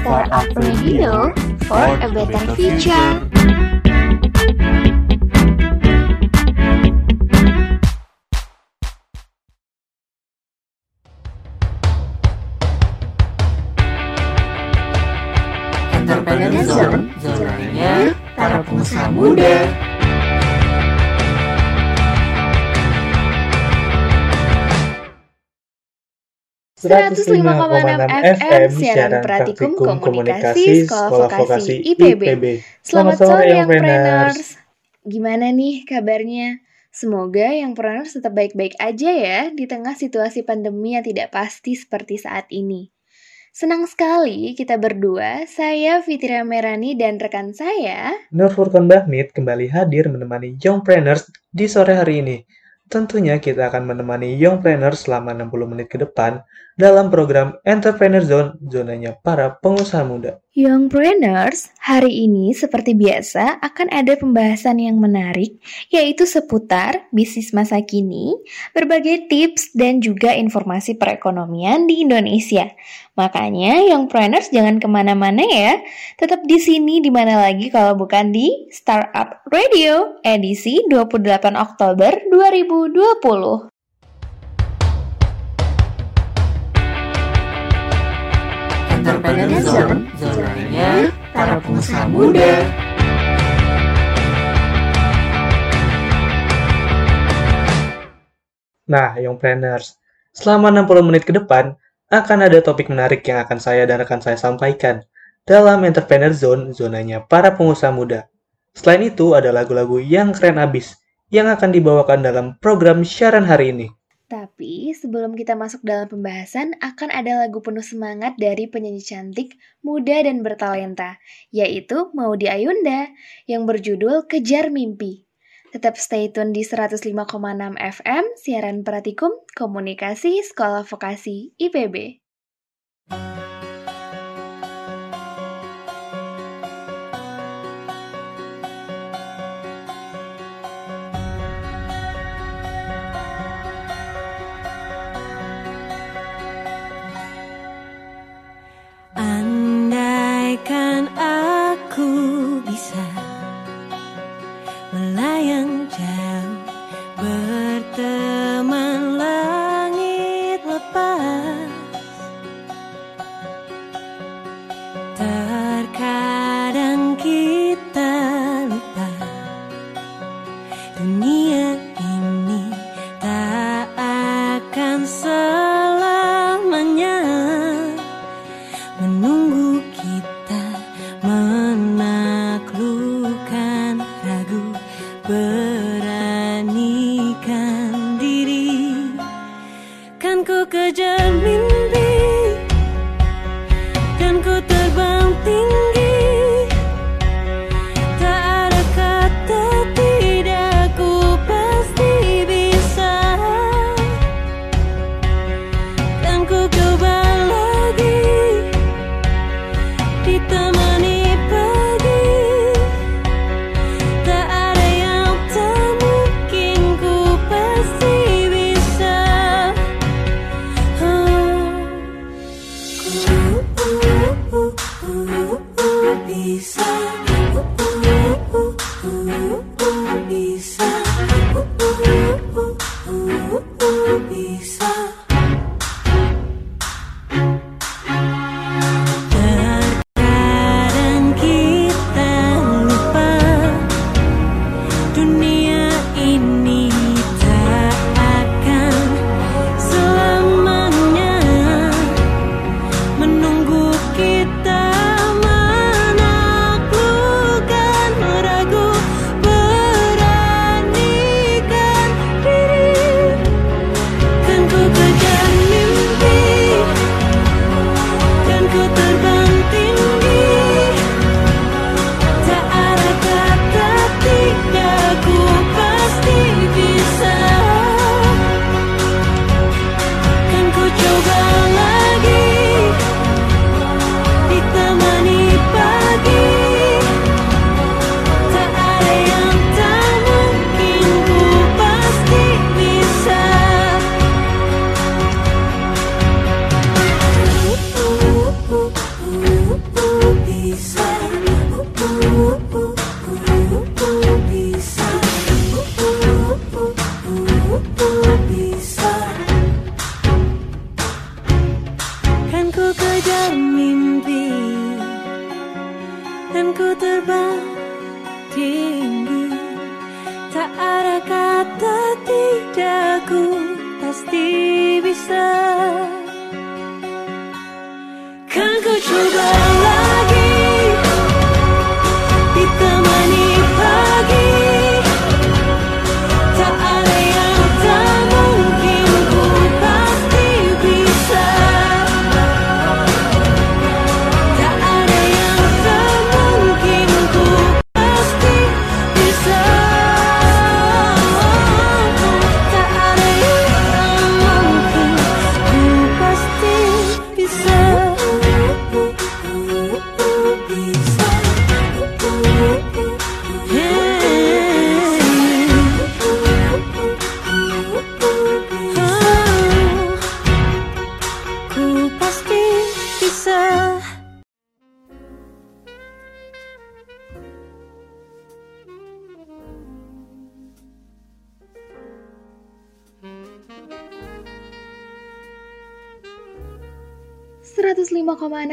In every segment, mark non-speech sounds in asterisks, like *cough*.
Startup Radio for a better future. Entrepreneur Zone, zonanya para pengusaha muda. Seratus lima FM siaran praktikum komunikasi sekolah vokasi IPB. Selamat sore yang Preneurs. Gimana nih kabarnya? Semoga yang Preneurs tetap baik-baik aja ya di tengah situasi pandemi yang tidak pasti seperti saat ini. Senang sekali kita berdua, saya Fitria Merani dan rekan saya Nur Furqan Bahmid kembali hadir menemani Youngpreneurs di sore hari ini. Tentunya kita akan menemani Youngpreneurs selama 60 menit ke depan dalam program Entrepreneur Zone, zonanya para pengusaha muda. Youngpreneurs, hari ini seperti biasa akan ada pembahasan yang menarik, yaitu seputar bisnis masa kini, berbagai tips dan juga informasi perekonomian di Indonesia. Makanya Youngpreneurs jangan ke mana-mana ya, tetap di sini di mana lagi kalau bukan di Startup Radio edisi 28 Oktober 2020. Entrepreneur Zone, zonanya para pengusaha muda. Nah, Youngpreneurs, selama 60 menit ke depan akan ada topik menarik yang akan saya dan rekan saya sampaikan dalam Entrepreneur Zone, zonanya para pengusaha muda. Selain itu, ada lagu-lagu yang keren abis yang akan dibawakan dalam program siaran hari ini. Tapi sebelum kita masuk dalam pembahasan, akan ada lagu penuh semangat dari penyanyi cantik, muda dan bertalenta, yaitu Maudi Ayunda yang berjudul Kejar Mimpi. Tetap stay tune di 105,6 FM, siaran Pratikum, Komunikasi, Sekolah Vokasi, IPB.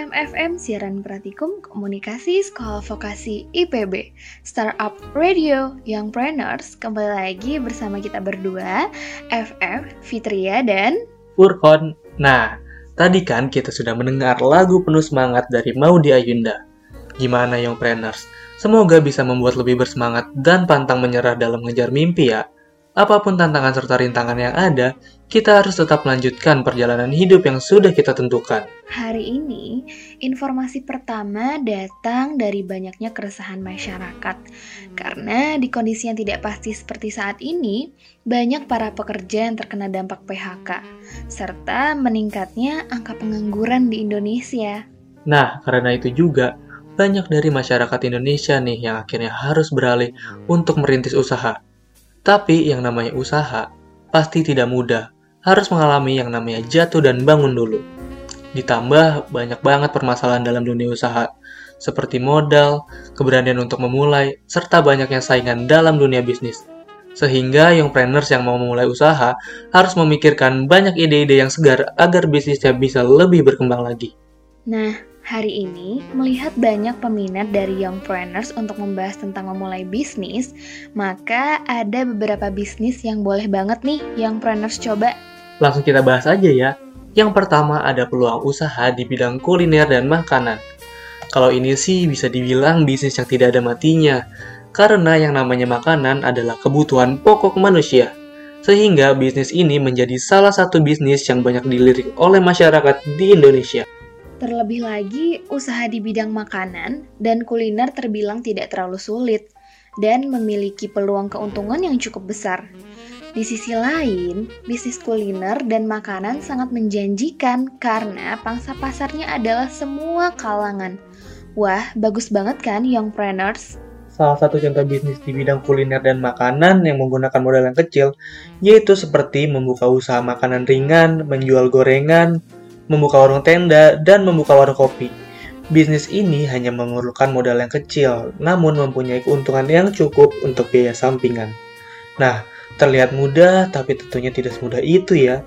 105,6 FM siaran Pratikum Komunikasi Sekolah Vokasi IPB Startup Radio Young Preneurs kembali lagi bersama kita berdua FF, Fitria, dan Furkon. Nah, tadi kan kita sudah mendengar lagu penuh semangat dari Maudi Ayunda. Gimana Young Planners? Semoga bisa membuat lebih bersemangat dan pantang menyerah dalam mengejar mimpi ya. Apa pun tantangan serta rintangan yang ada, kita harus tetap melanjutkan perjalanan hidup yang sudah kita tentukan. Hari ini, informasi pertama datang dari banyaknya keresahan masyarakat. Karena di kondisi yang tidak pasti seperti saat ini, banyak para pekerja yang terkena dampak PHK, serta meningkatnya angka pengangguran di Indonesia. Nah, karena itu juga, banyak dari masyarakat Indonesia nih yang akhirnya harus beralih untuk merintis usaha. Tapi yang namanya usaha pasti tidak mudah, harus mengalami yang namanya jatuh dan bangun dulu. Ditambah banyak banget permasalahan dalam dunia usaha, seperti modal, keberanian untuk memulai, serta banyaknya saingan dalam dunia bisnis. Sehingga young planners yang mau memulai usaha harus memikirkan banyak ide-ide yang segar agar bisnisnya bisa lebih berkembang lagi. Nah, hari ini melihat banyak peminat dari young planners untuk membahas tentang memulai bisnis, maka ada beberapa bisnis yang boleh banget nih young planners coba. Langsung kita bahas aja ya. Yang pertama ada peluang usaha di bidang kuliner dan makanan. Kalau ini sih bisa dibilang bisnis yang tidak ada matinya, karena yang namanya makanan adalah kebutuhan pokok manusia. Sehingga bisnis ini menjadi salah satu bisnis yang banyak dilirik oleh masyarakat di Indonesia. Terlebih lagi, usaha di bidang makanan dan kuliner terbilang tidak terlalu sulit dan memiliki peluang keuntungan yang cukup besar. Di sisi lain, bisnis kuliner dan makanan sangat menjanjikan karena pangsa pasarnya adalah semua kalangan. Wah, bagus banget kan young planners? Salah satu contoh bisnis di bidang kuliner dan makanan yang menggunakan modal yang kecil, yaitu seperti membuka usaha makanan ringan, menjual gorengan, membuka warung tenda, dan membuka warung kopi. Bisnis ini hanya memerlukan modal yang kecil, namun mempunyai keuntungan yang cukup untuk biaya sampingan. Nah, terlihat mudah, tapi tentunya tidak semudah itu ya.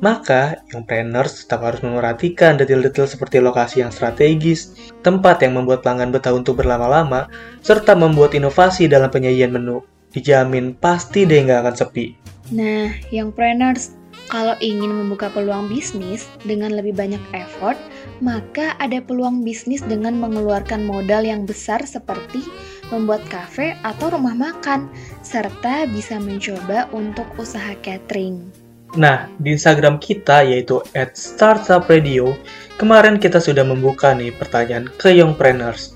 Maka, young planners tetap harus memperhatikan detail-detail seperti lokasi yang strategis, tempat yang membuat pelanggan betah untuk berlama-lama, serta membuat inovasi dalam penyajian menu. Dijamin pasti deh nggak akan sepi. Nah, young planners, kalau ingin membuka peluang bisnis dengan lebih banyak effort, maka ada peluang bisnis dengan mengeluarkan modal yang besar seperti membuat kafe atau rumah makan, serta bisa mencoba untuk usaha catering. Nah, di Instagram kita yaitu at Startup Radio, kemarin kita sudah membuka nih pertanyaan ke youngpreneurs.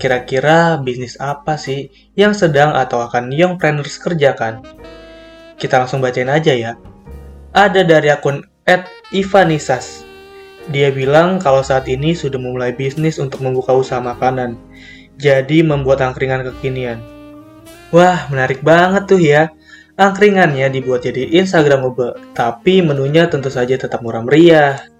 Kira-kira bisnis apa sih yang sedang atau akan youngpreneurs kerjakan? Kita langsung bacain aja ya. Ada dari akun Ivanisas. Dia bilang kalau saat ini sudah memulai bisnis untuk membuka usaha makanan. Jadi membuat angkringan kekinian. Wah, menarik banget tuh ya. Angkringannya dibuat jadi Instagramable, tapi menunya tentu saja tetap murah meriah.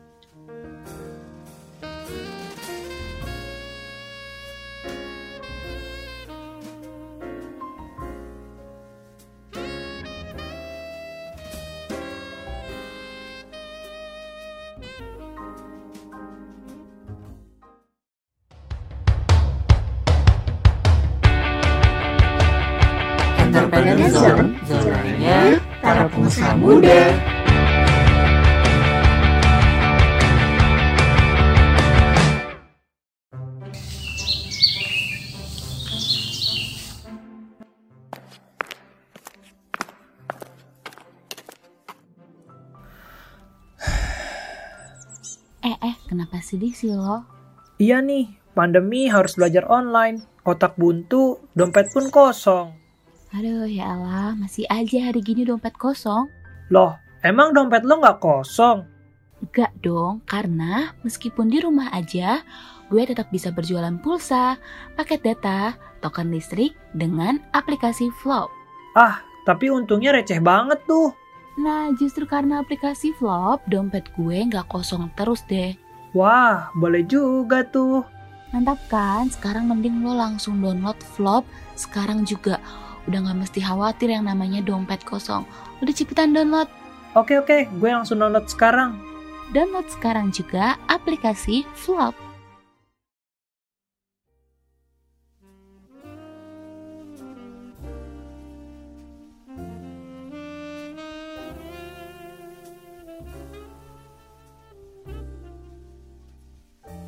Sedih sih lo? Iya nih, pandemi harus belajar online. Otak buntu, dompet pun kosong. Aduh, ya Allah, masih aja hari gini dompet kosong. Loh, emang dompet lo nggak kosong? Enggak dong, karena meskipun di rumah aja, gue tetap bisa berjualan pulsa, paket data, token listrik dengan aplikasi Flop. Ah, tapi untungnya receh banget tuh. Nah, justru karena aplikasi Flop, dompet gue nggak kosong terus deh. Wah, boleh juga tuh. Mantap kan? Sekarang mending lo langsung download Flop sekarang juga. Udah nggak mesti khawatir yang namanya dompet kosong. Udah cepetan download. Oke oke, gue langsung download sekarang. Download sekarang juga aplikasi Flop.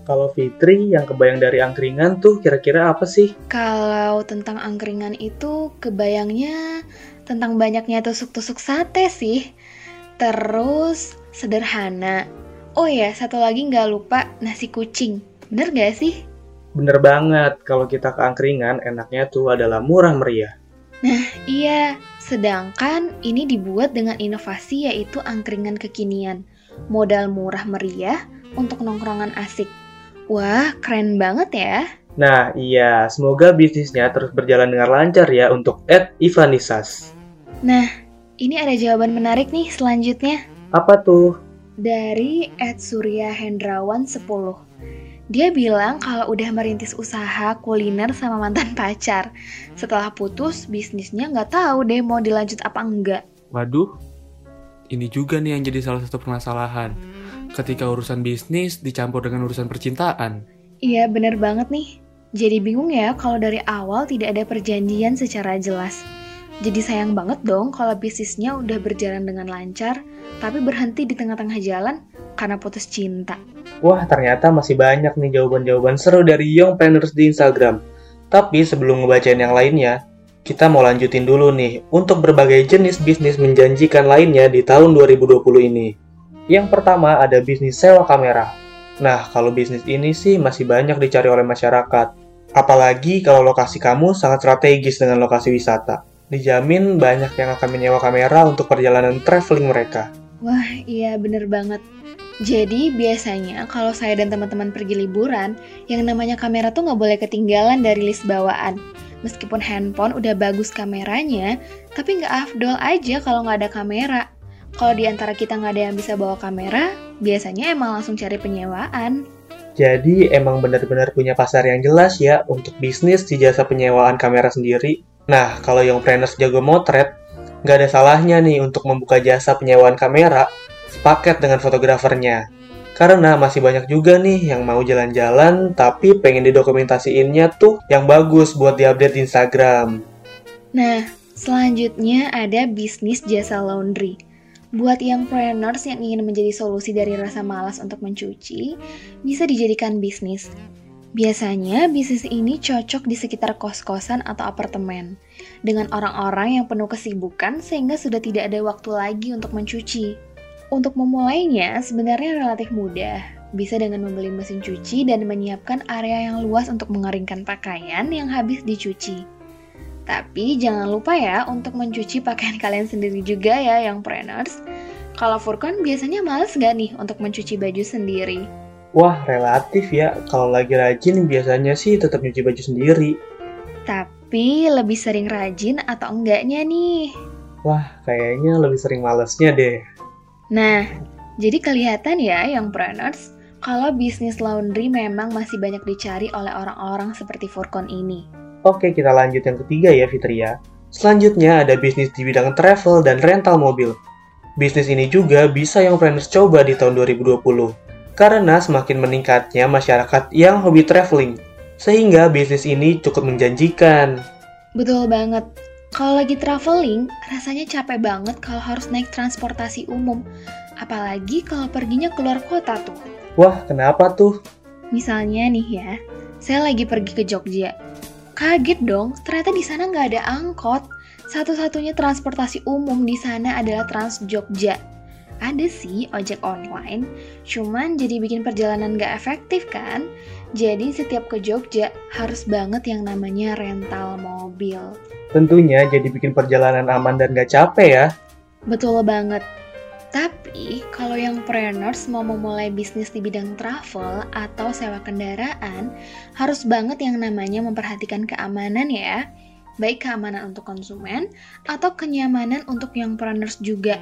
Kalau Fitri yang kebayang dari angkringan tuh kira-kira apa sih? Kalau tentang angkringan itu kebayangnya tentang banyaknya tusuk-tusuk sate sih. Terus sederhana. Oh ya, satu lagi nggak lupa nasi kucing. Bener gak sih? Bener banget, kalau kita ke angkringan enaknya tuh adalah murah meriah. Iya, sedangkan ini dibuat dengan inovasi yaitu angkringan kekinian. Modal murah meriah untuk nongkrongan asik. Wah, keren banget ya. Nah iya, semoga bisnisnya terus berjalan dengan lancar ya untuk Ed Ivanisas. Nah, ini ada jawaban menarik nih selanjutnya. Apa tuh? Dari Ed Surya Hendrawan 10. Dia bilang kalau udah merintis usaha kuliner sama mantan *laughs* pacar. Setelah putus, bisnisnya nggak tahu deh mau dilanjut apa enggak. Waduh, ini juga nih yang jadi salah satu permasalahan. Ketika urusan bisnis dicampur dengan urusan percintaan. Iya, bener banget nih. Jadi bingung ya kalau dari awal tidak ada perjanjian secara jelas. Jadi sayang banget dong kalau bisnisnya udah berjalan dengan lancar, tapi berhenti di tengah-tengah jalan karena putus cinta. Wah, ternyata masih banyak nih jawaban-jawaban seru dari Young Planners di Instagram. Tapi sebelum ngebacain yang lainnya, kita mau lanjutin dulu nih untuk berbagai jenis bisnis menjanjikan lainnya di tahun 2020 ini. Yang pertama ada bisnis sewa kamera. Nah, kalau bisnis ini sih masih banyak dicari oleh masyarakat. Apalagi kalau lokasi kamu sangat strategis dengan lokasi wisata. Dijamin banyak yang akan menyewa kamera untuk perjalanan traveling mereka. Wah, iya bener banget. Jadi biasanya kalau saya dan teman-teman pergi liburan, yang namanya kamera tuh nggak boleh ketinggalan dari list bawaan. Meskipun handphone udah bagus kameranya, tapi nggak afdol aja kalau nggak ada kamera. Kalau di antara kita nggak ada yang bisa bawa kamera, biasanya emang langsung cari penyewaan. Jadi emang benar-benar punya pasar yang jelas ya untuk bisnis di jasa penyewaan kamera sendiri. Nah, kalau yang planners jago motret, nggak ada salahnya nih untuk membuka jasa penyewaan kamera sepaket dengan fotografernya. Karena masih banyak juga nih yang mau jalan-jalan tapi pengen didokumentasiinnya tuh yang bagus buat diupdate di Instagram. Nah, selanjutnya ada bisnis jasa laundry. Buat yang planners yang ingin menjadi solusi dari rasa malas untuk mencuci, bisa dijadikan bisnis. Biasanya bisnis ini cocok di sekitar kos-kosan atau apartemen, dengan orang-orang yang penuh kesibukan sehingga sudah tidak ada waktu lagi untuk mencuci. Untuk memulainya sebenarnya relatif mudah, bisa dengan membeli mesin cuci dan menyiapkan area yang luas untuk mengeringkan pakaian yang habis dicuci. Tapi jangan lupa ya untuk mencuci pakaian *laughs* kalian sendiri juga ya yang planners. Kalau Furkon biasanya males nggak nih untuk mencuci baju sendiri? Wah, relatif ya. Kalau lagi rajin biasanya sih tetap nyuci baju sendiri. Tapi lebih sering rajin atau enggaknya nih? Wah, kayaknya lebih sering malesnya deh. Nah, jadi kelihatan ya yang planners, kalau bisnis laundry memang masih banyak dicari oleh orang-orang seperti Furkon ini. Oke, kita lanjut yang ketiga ya, Fitria. Selanjutnya ada bisnis di bidang travel dan rental mobil. Bisnis ini juga bisa yang planners coba di tahun 2020. Karena semakin meningkatnya masyarakat yang hobi traveling. Sehingga bisnis ini cukup menjanjikan. Betul banget. Kalau lagi traveling, rasanya capek banget kalau harus naik transportasi umum. Apalagi kalau perginya keluar kota tuh. Wah, kenapa tuh? Misalnya nih ya, saya lagi pergi ke Jogja. Kaget dong, ternyata di sana nggak ada angkot. Satu-satunya transportasi umum di sana adalah Trans Jogja. Ada sih ojek online, cuman jadi bikin perjalanan gak efektif kan? Jadi setiap ke Jogja harus banget yang namanya rental mobil. Tentunya jadi bikin perjalanan aman dan gak capek ya. Betul banget. Tapi kalau yang preneurs mau memulai bisnis di bidang travel atau sewa kendaraan, harus banget yang namanya memperhatikan keamanan ya. Baik keamanan untuk konsumen atau kenyamanan untuk yang preneurs juga.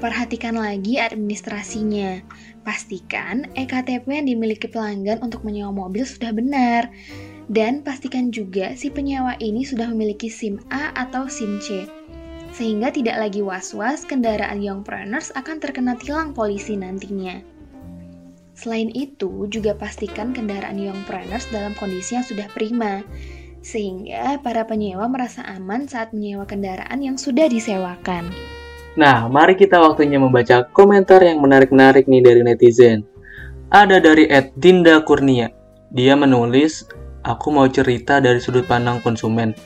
Perhatikan lagi administrasinya. Pastikan EKTP yang dimiliki pelanggan untuk menyewa mobil sudah benar. Dan pastikan juga si penyewa ini sudah memiliki SIM A atau SIM C sehingga tidak lagi was-was kendaraan youngpreneurs akan terkena tilang polisi nantinya. Selain itu, juga pastikan kendaraan youngpreneurs dalam kondisi yang sudah prima, sehingga para penyewa merasa aman saat menyewa kendaraan yang sudah disewakan. Nah, mari kita waktunya membaca komentar yang menarik-menarik nih dari netizen. Ada dari Ed Dinda Kurnia. Dia menulis, aku mau cerita dari sudut pandang konsumen.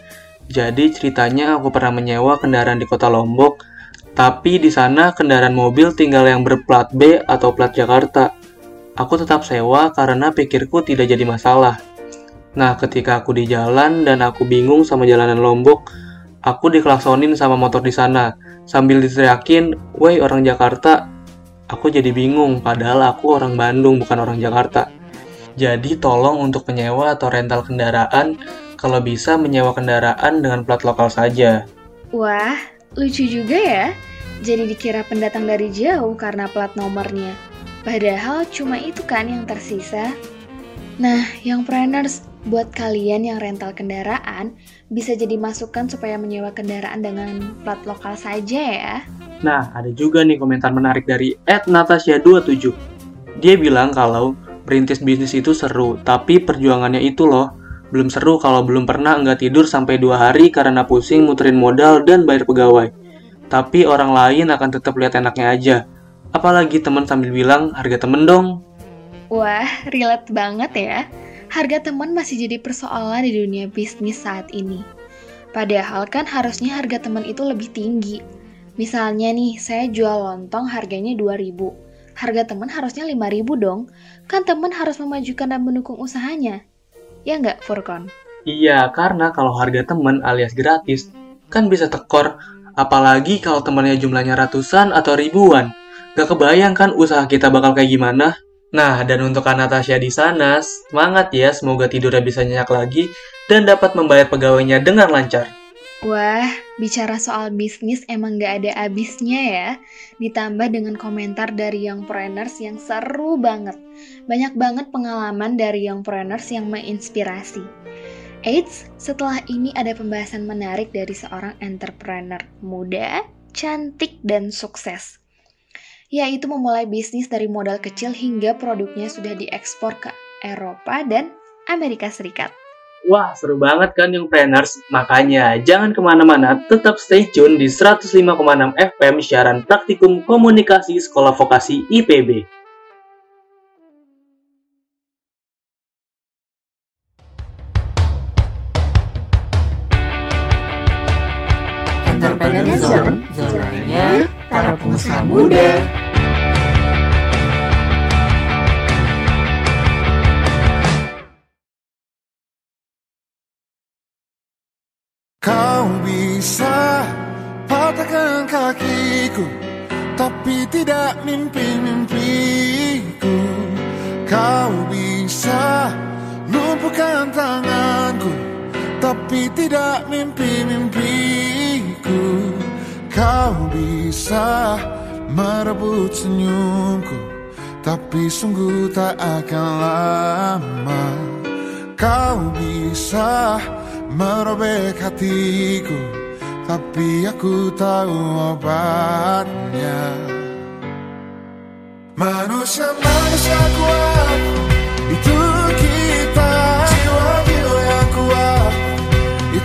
Jadi ceritanya aku pernah menyewa kendaraan di kota Lombok, tapi di sana kendaraan mobil tinggal yang berplat B atau plat Jakarta. Aku tetap sewa karena pikirku tidak jadi masalah. Nah, ketika aku di jalan dan aku bingung sama jalanan Lombok, aku dikelaksonin sama motor di sana sambil diteriakin, "Woi orang Jakarta." Aku jadi bingung padahal aku orang Bandung bukan orang Jakarta. Jadi tolong untuk penyewa atau rental kendaraan kalau bisa menyewa kendaraan dengan plat lokal saja. Wah, lucu juga ya. Jadi dikira pendatang dari jauh karena plat nomornya. Padahal cuma itu kan yang tersisa. Nah, yang planners, buat kalian yang rental kendaraan, bisa jadi masukan supaya menyewa kendaraan dengan plat lokal saja ya. Nah, ada juga nih komentar menarik dari @natasha27. Dia bilang kalau berintis bisnis itu seru, tapi perjuangannya itu loh. Belum seru kalau belum pernah nggak tidur sampai dua hari karena pusing muterin modal dan bayar pegawai. Tapi orang lain akan tetap lihat enaknya aja. Apalagi teman sambil bilang, harga temen dong. Wah, relate banget ya. Harga teman masih jadi persoalan di dunia bisnis saat ini. Padahal kan harusnya harga teman itu lebih tinggi. Misalnya nih, saya jual lontong harganya 2000 Harga teman harusnya 5000 dong. Kan teman harus memajukan dan mendukung usahanya. Ya nggak, Furkon? Iya, karena kalau harga temen alias gratis, kan bisa tekor. Apalagi kalau temannya jumlahnya ratusan atau ribuan. Gak kebayang kan usaha kita bakal kayak gimana? Nah, dan untuk Natasha di sana, semangat ya, semoga tidurnya bisa nyenyak lagi dan dapat membayar pegawainya dengan lancar. Wah, bicara soal bisnis emang gak ada abisnya ya. Ditambah dengan komentar dari young youngpreneurs yang seru banget. Banyak banget pengalaman dari young youngpreneurs yang menginspirasi. Eits, setelah ini ada pembahasan menarik dari seorang entrepreneur muda, cantik, dan sukses. Yaitu memulai bisnis dari modal kecil hingga produknya sudah diekspor ke Eropa dan Amerika Serikat. Wah, seru banget kan yang planners? Makanya jangan ke mana-mana, tetap stay tune di 105,6 FM siaran praktikum komunikasi Sekolah Vokasi IPB. Tapi tidak mimpi-mimpiku. Kau bisa merebut senyumku Tapi sungguh tak akan lama. Kau bisa merobek hatiku Tapi aku tahu obatnya. Manusia-manusia kuat Itu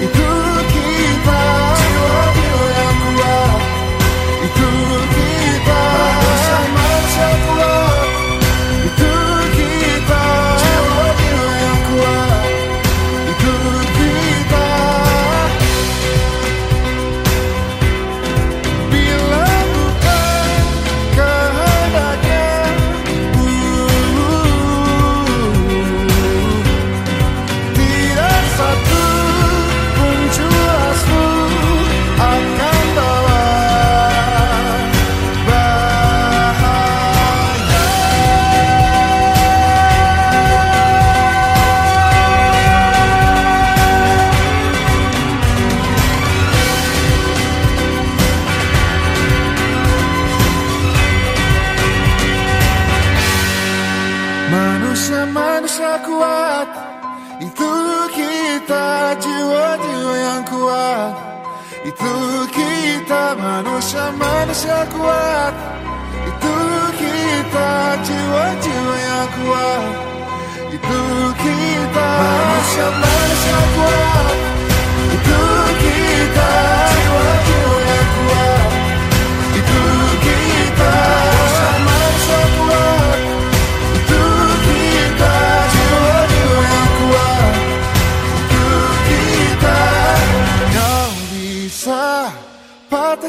Itu kita Jiwa-jiwa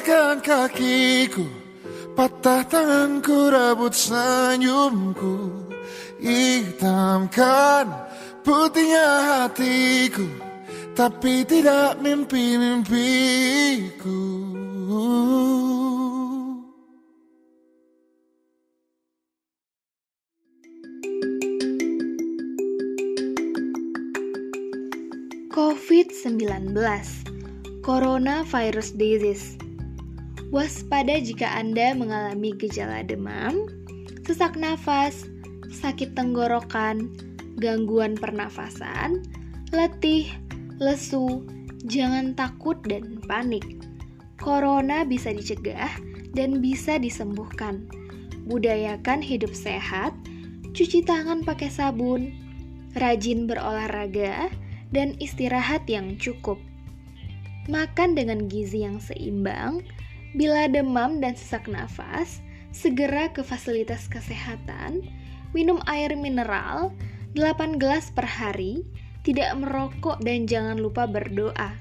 patahkan kakiku Patah tanganku rebut senyumku. Hitamkan putihnya hatiku Tapi tidak mimpi-mimpiku. COVID-19 Coronavirus Disease Waspada jika Anda mengalami gejala demam, sesak nafas, sakit tenggorokan, gangguan pernafasan, letih, lesu, jangan takut dan panik. Corona bisa dicegah dan bisa disembuhkan. Budayakan hidup sehat, cuci tangan pakai sabun, rajin berolahraga, dan istirahat yang cukup. Makan dengan gizi yang seimbang. Bila demam dan sesak nafas, segera ke fasilitas kesehatan. Minum air mineral 8 gelas per hari, tidak merokok dan jangan lupa berdoa.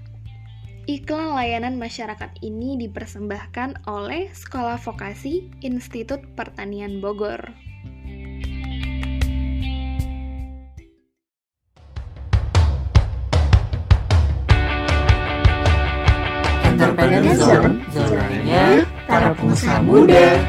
Iklan layanan masyarakat ini dipersembahkan oleh Sekolah Vokasi Institut Pertanian Bogor. Entrepreneur Zone, zonanya para pengusaha muda.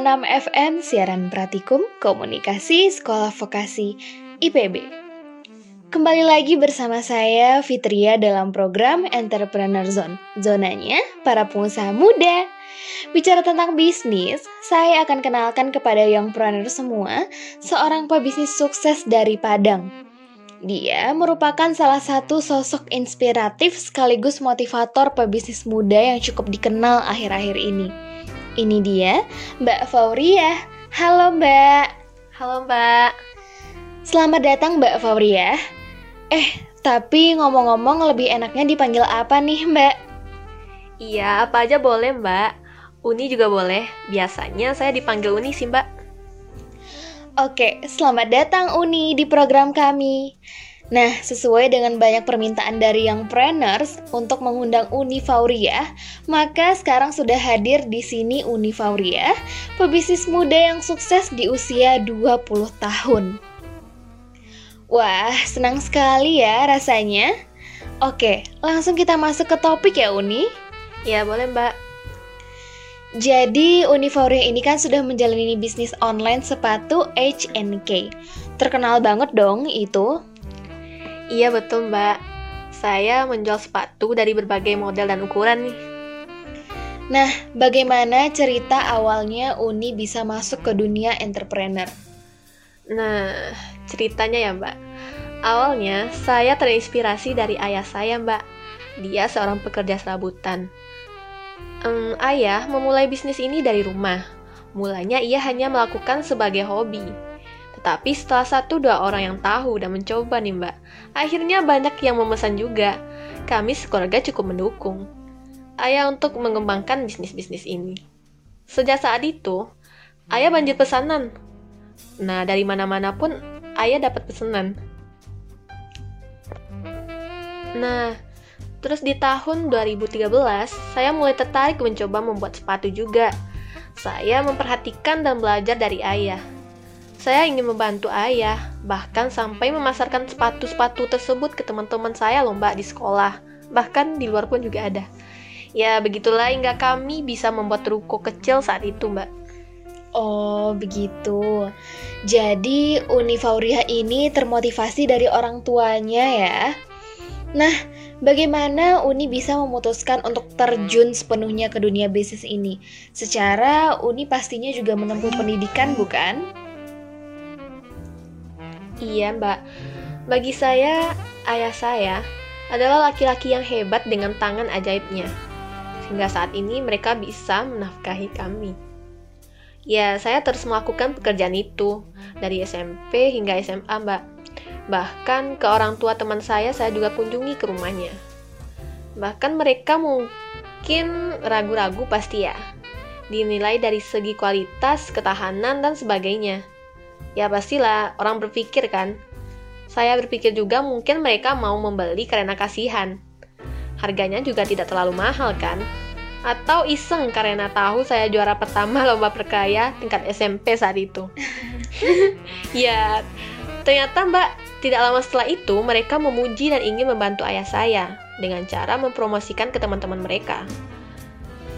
enam FM siaran Pratikum Komunikasi Sekolah Vokasi IPB. Kembali lagi bersama saya Fitria dalam program Entrepreneur Zone. Zonanya para pengusaha muda. Bicara tentang bisnis, saya akan kenalkan kepada youngpreneur semua seorang pebisnis sukses dari Padang. Dia merupakan salah satu sosok inspiratif sekaligus motivator pebisnis muda yang cukup dikenal akhir-akhir ini. Ini dia, Mbak Fauria. Halo Mbak. Halo Mbak. Selamat datang Mbak Fauria. Eh, tapi ngomong-ngomong lebih enaknya dipanggil apa nih Mbak? Iya, apa aja boleh Mbak. Uni juga boleh. Biasanya saya dipanggil Uni sih Mbak. Oke, selamat datang Uni di program kami. Nah, sesuai dengan banyak permintaan dari yang preneurs untuk mengundang Uni Fauria, maka sekarang sudah hadir di sini Uni Fauria, pebisnis muda yang sukses di usia 20 tahun. Wah, senang sekali ya rasanya. Oke, langsung kita masuk ke topik ya Uni. Ya, boleh Mbak. Jadi, Unifauria ini kan sudah menjalani bisnis online sepatu H&K. Terkenal banget dong itu. Iya betul Mbak. saya menjual sepatu dari berbagai model dan ukuran nih. Nah, bagaimana cerita awalnya Uni bisa masuk ke dunia entrepreneur? Nah, ceritanya ya mbak. Awalnya saya terinspirasi dari ayah saya mbak. Dia seorang pekerja serabutan. Em, ayah memulai bisnis ini dari rumah. Mulanya ia hanya melakukan sebagai hobi. Tetapi setelah satu dua orang yang tahu dan mencoba nih mbak, akhirnya banyak yang memesan juga. Kami sekeluarga cukup mendukung ayah untuk mengembangkan bisnis-bisnis ini. Sejak saat itu, ayah banjir pesanan. Nah, dari mana-mana pun ayah dapat pesanan. Nah, terus di tahun 2013, saya mulai tertarik mencoba membuat sepatu juga. Saya memperhatikan dan belajar dari ayah. Saya ingin membantu ayah, bahkan sampai memasarkan sepatu-sepatu tersebut ke teman-teman saya loh mbak di sekolah. Bahkan di luar pun juga ada. Ya, begitulah hingga kami bisa membuat ruko kecil saat itu, Mbak. Oh, begitu. Jadi, Uni Fauriah ini termotivasi dari orang tuanya ya. Nah, bagaimana Uni bisa memutuskan untuk terjun sepenuhnya ke dunia bisnis ini? Secara Uni pastinya juga menempuh pendidikan, bukan? Iya, Mbak. Bagi saya, ayah saya adalah laki-laki yang hebat dengan tangan ajaibnya. Sehingga saat ini mereka bisa menafkahi kami. Ya, saya terus melakukan pekerjaan itu dari SMP hingga SMA, Mbak. Bahkan ke orang tua teman saya saya juga kunjungi ke rumahnya. Bahkan mereka mungkin ragu-ragu pasti ya. Dinilai dari segi kualitas, ketahanan, dan sebagainya. Ya pastilah, orang berpikir kan. Saya berpikir juga mungkin mereka mau membeli karena kasihan. Harganya juga tidak terlalu mahal kan? Atau iseng karena tahu saya juara pertama *laughs* lomba perkaya tingkat SMP saat itu. *laughs* ya, ternyata mbak, tidak lama setelah itu mereka memuji dan ingin membantu ayah saya dengan cara mempromosikan ke teman-teman mereka.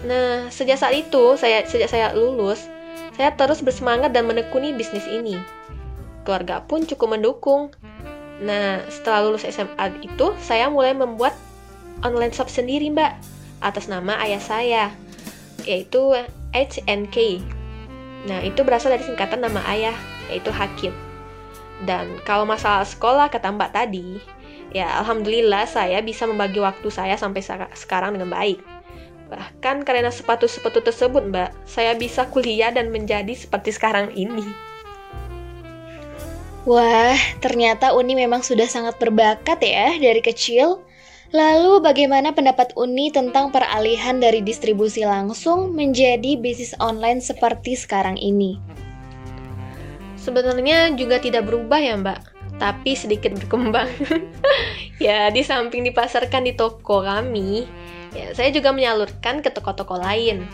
Nah, sejak saat itu, saya sejak saya lulus, saya terus bersemangat dan menekuni bisnis ini. Keluarga pun cukup mendukung. Nah, setelah lulus SMA itu, saya mulai membuat online shop sendiri, Mbak, atas nama ayah saya, yaitu HNK. Nah, itu berasal dari singkatan nama ayah, yaitu Hakim. Dan kalau masalah sekolah, kata Mbak tadi, ya Alhamdulillah saya bisa membagi waktu saya sampai sekarang dengan baik. Bahkan karena sepatu-sepatu tersebut, Mbak, saya bisa kuliah dan menjadi seperti sekarang ini. Wah, ternyata Uni memang sudah sangat berbakat ya dari kecil. Lalu bagaimana pendapat Uni tentang peralihan dari distribusi langsung menjadi bisnis online seperti sekarang ini? Sebenarnya juga tidak berubah ya Mbak, tapi sedikit berkembang. *laughs* ya, di samping dipasarkan di toko kami, ya saya juga menyalurkan ke toko-toko lain.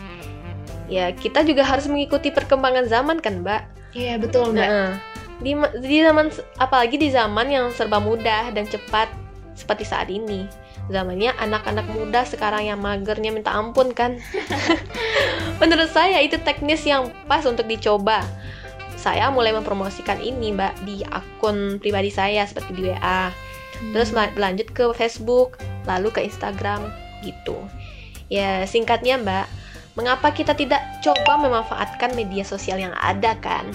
Ya, kita juga harus mengikuti perkembangan zaman kan Mbak? Iya, betul Mbak. Nah, di, di zaman apalagi di zaman yang serba mudah dan cepat seperti saat ini zamannya anak-anak muda sekarang yang magernya minta ampun kan? *laughs* Menurut saya itu teknis yang pas untuk dicoba. Saya mulai mempromosikan ini mbak di akun pribadi saya seperti di WA terus berlanjut ke Facebook lalu ke Instagram gitu. Ya singkatnya mbak mengapa kita tidak coba memanfaatkan media sosial yang ada kan?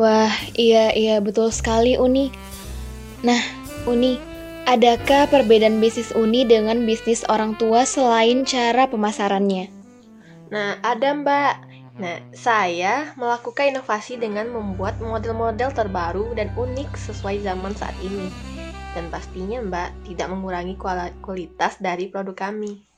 Wah, iya iya betul sekali Uni. Nah, Uni, adakah perbedaan bisnis Uni dengan bisnis orang tua selain cara pemasarannya? Nah, ada Mbak. Nah, saya melakukan inovasi dengan membuat model-model terbaru dan unik sesuai zaman saat ini. Dan pastinya Mbak tidak mengurangi kualitas dari produk kami.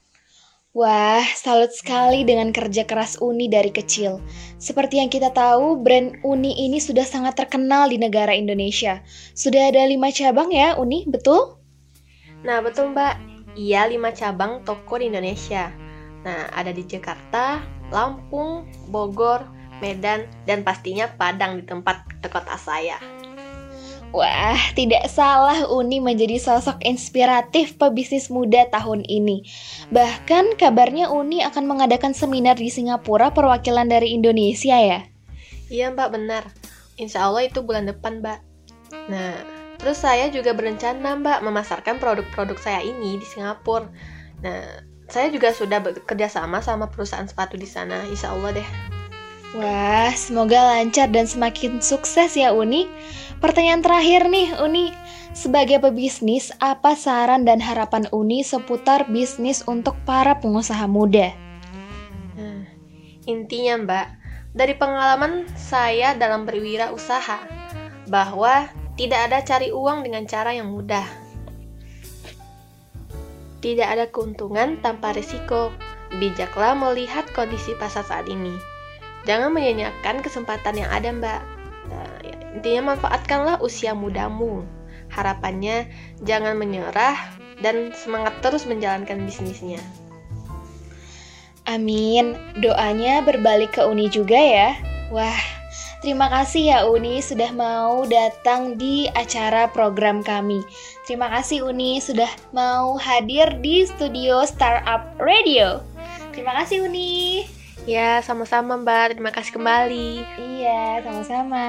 Wah, salut sekali dengan kerja keras Uni dari kecil. Seperti yang kita tahu, brand Uni ini sudah sangat terkenal di negara Indonesia. Sudah ada lima cabang ya, Uni, betul? Nah, betul Mbak. Iya, lima cabang toko di Indonesia. Nah, ada di Jakarta, Lampung, Bogor, Medan, dan pastinya Padang di tempat kota saya. Wah, tidak salah Uni menjadi sosok inspiratif pebisnis muda tahun ini. Bahkan kabarnya Uni akan mengadakan seminar di Singapura perwakilan dari Indonesia ya? Iya mbak, benar. Insya Allah itu bulan depan mbak. Nah, Terus saya juga berencana Mbak memasarkan produk-produk saya ini di Singapura. Nah, saya juga sudah bekerja sama sama perusahaan sepatu di sana, insya Allah deh. Wah, semoga lancar dan semakin sukses ya Uni. Pertanyaan terakhir nih Uni, sebagai pebisnis, apa saran dan harapan Uni seputar bisnis untuk para pengusaha muda? Nah, intinya Mbak, dari pengalaman saya dalam berwirausaha, bahwa tidak ada cari uang dengan cara yang mudah. Tidak ada keuntungan tanpa risiko. Bijaklah melihat kondisi pasar saat ini. Jangan menyanyiakan kesempatan yang ada, Mbak. Nah, ya, intinya manfaatkanlah usia mudamu. Harapannya jangan menyerah dan semangat terus menjalankan bisnisnya. Amin. Doanya berbalik ke Uni juga ya. Wah, terima kasih ya Uni sudah mau datang di acara program kami. Terima kasih Uni sudah mau hadir di studio Startup Radio. Terima kasih Uni. Ya, sama-sama Mbak. Terima kasih kembali. Iya, sama-sama.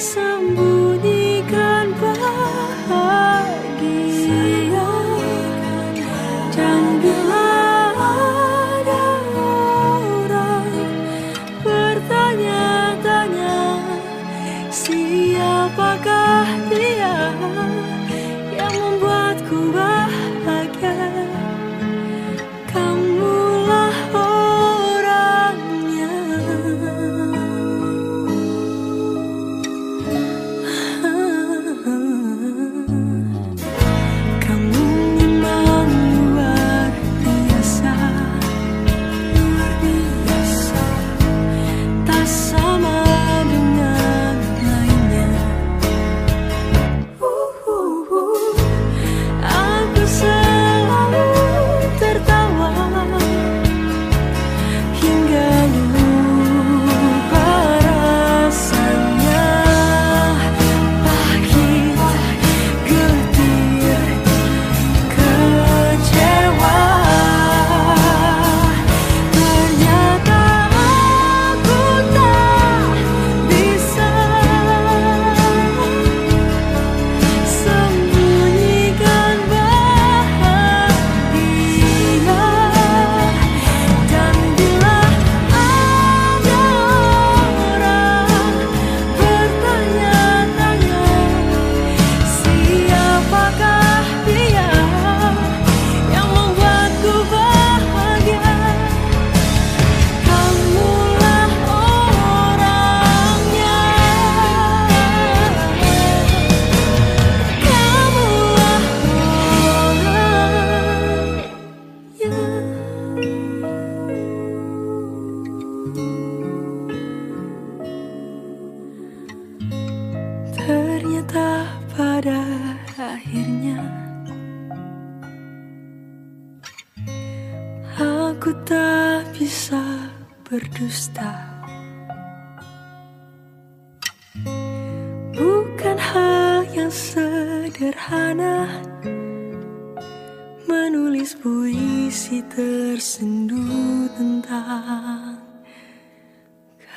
somebody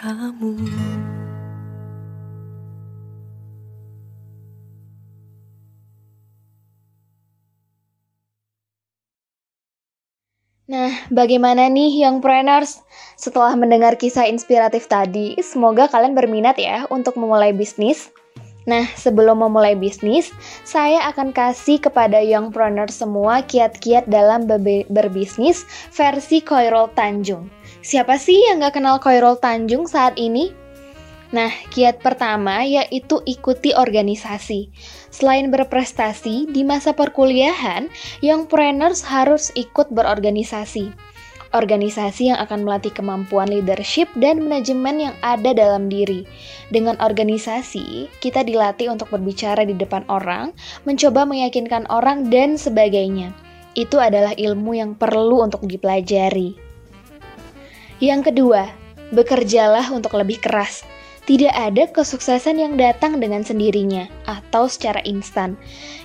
kamu Nah, bagaimana nih Young Preneurs? Setelah mendengar kisah inspiratif tadi, semoga kalian berminat ya untuk memulai bisnis. Nah, sebelum memulai bisnis, saya akan kasih kepada Young Preneurs semua kiat-kiat dalam berbisnis versi Koirol Tanjung. Siapa sih yang gak kenal Koirol Tanjung saat ini? Nah, kiat pertama yaitu ikuti organisasi. Selain berprestasi, di masa perkuliahan, young preneurs harus ikut berorganisasi. Organisasi yang akan melatih kemampuan leadership dan manajemen yang ada dalam diri. Dengan organisasi, kita dilatih untuk berbicara di depan orang, mencoba meyakinkan orang, dan sebagainya. Itu adalah ilmu yang perlu untuk dipelajari. Yang kedua, bekerjalah untuk lebih keras. Tidak ada kesuksesan yang datang dengan sendirinya atau secara instan.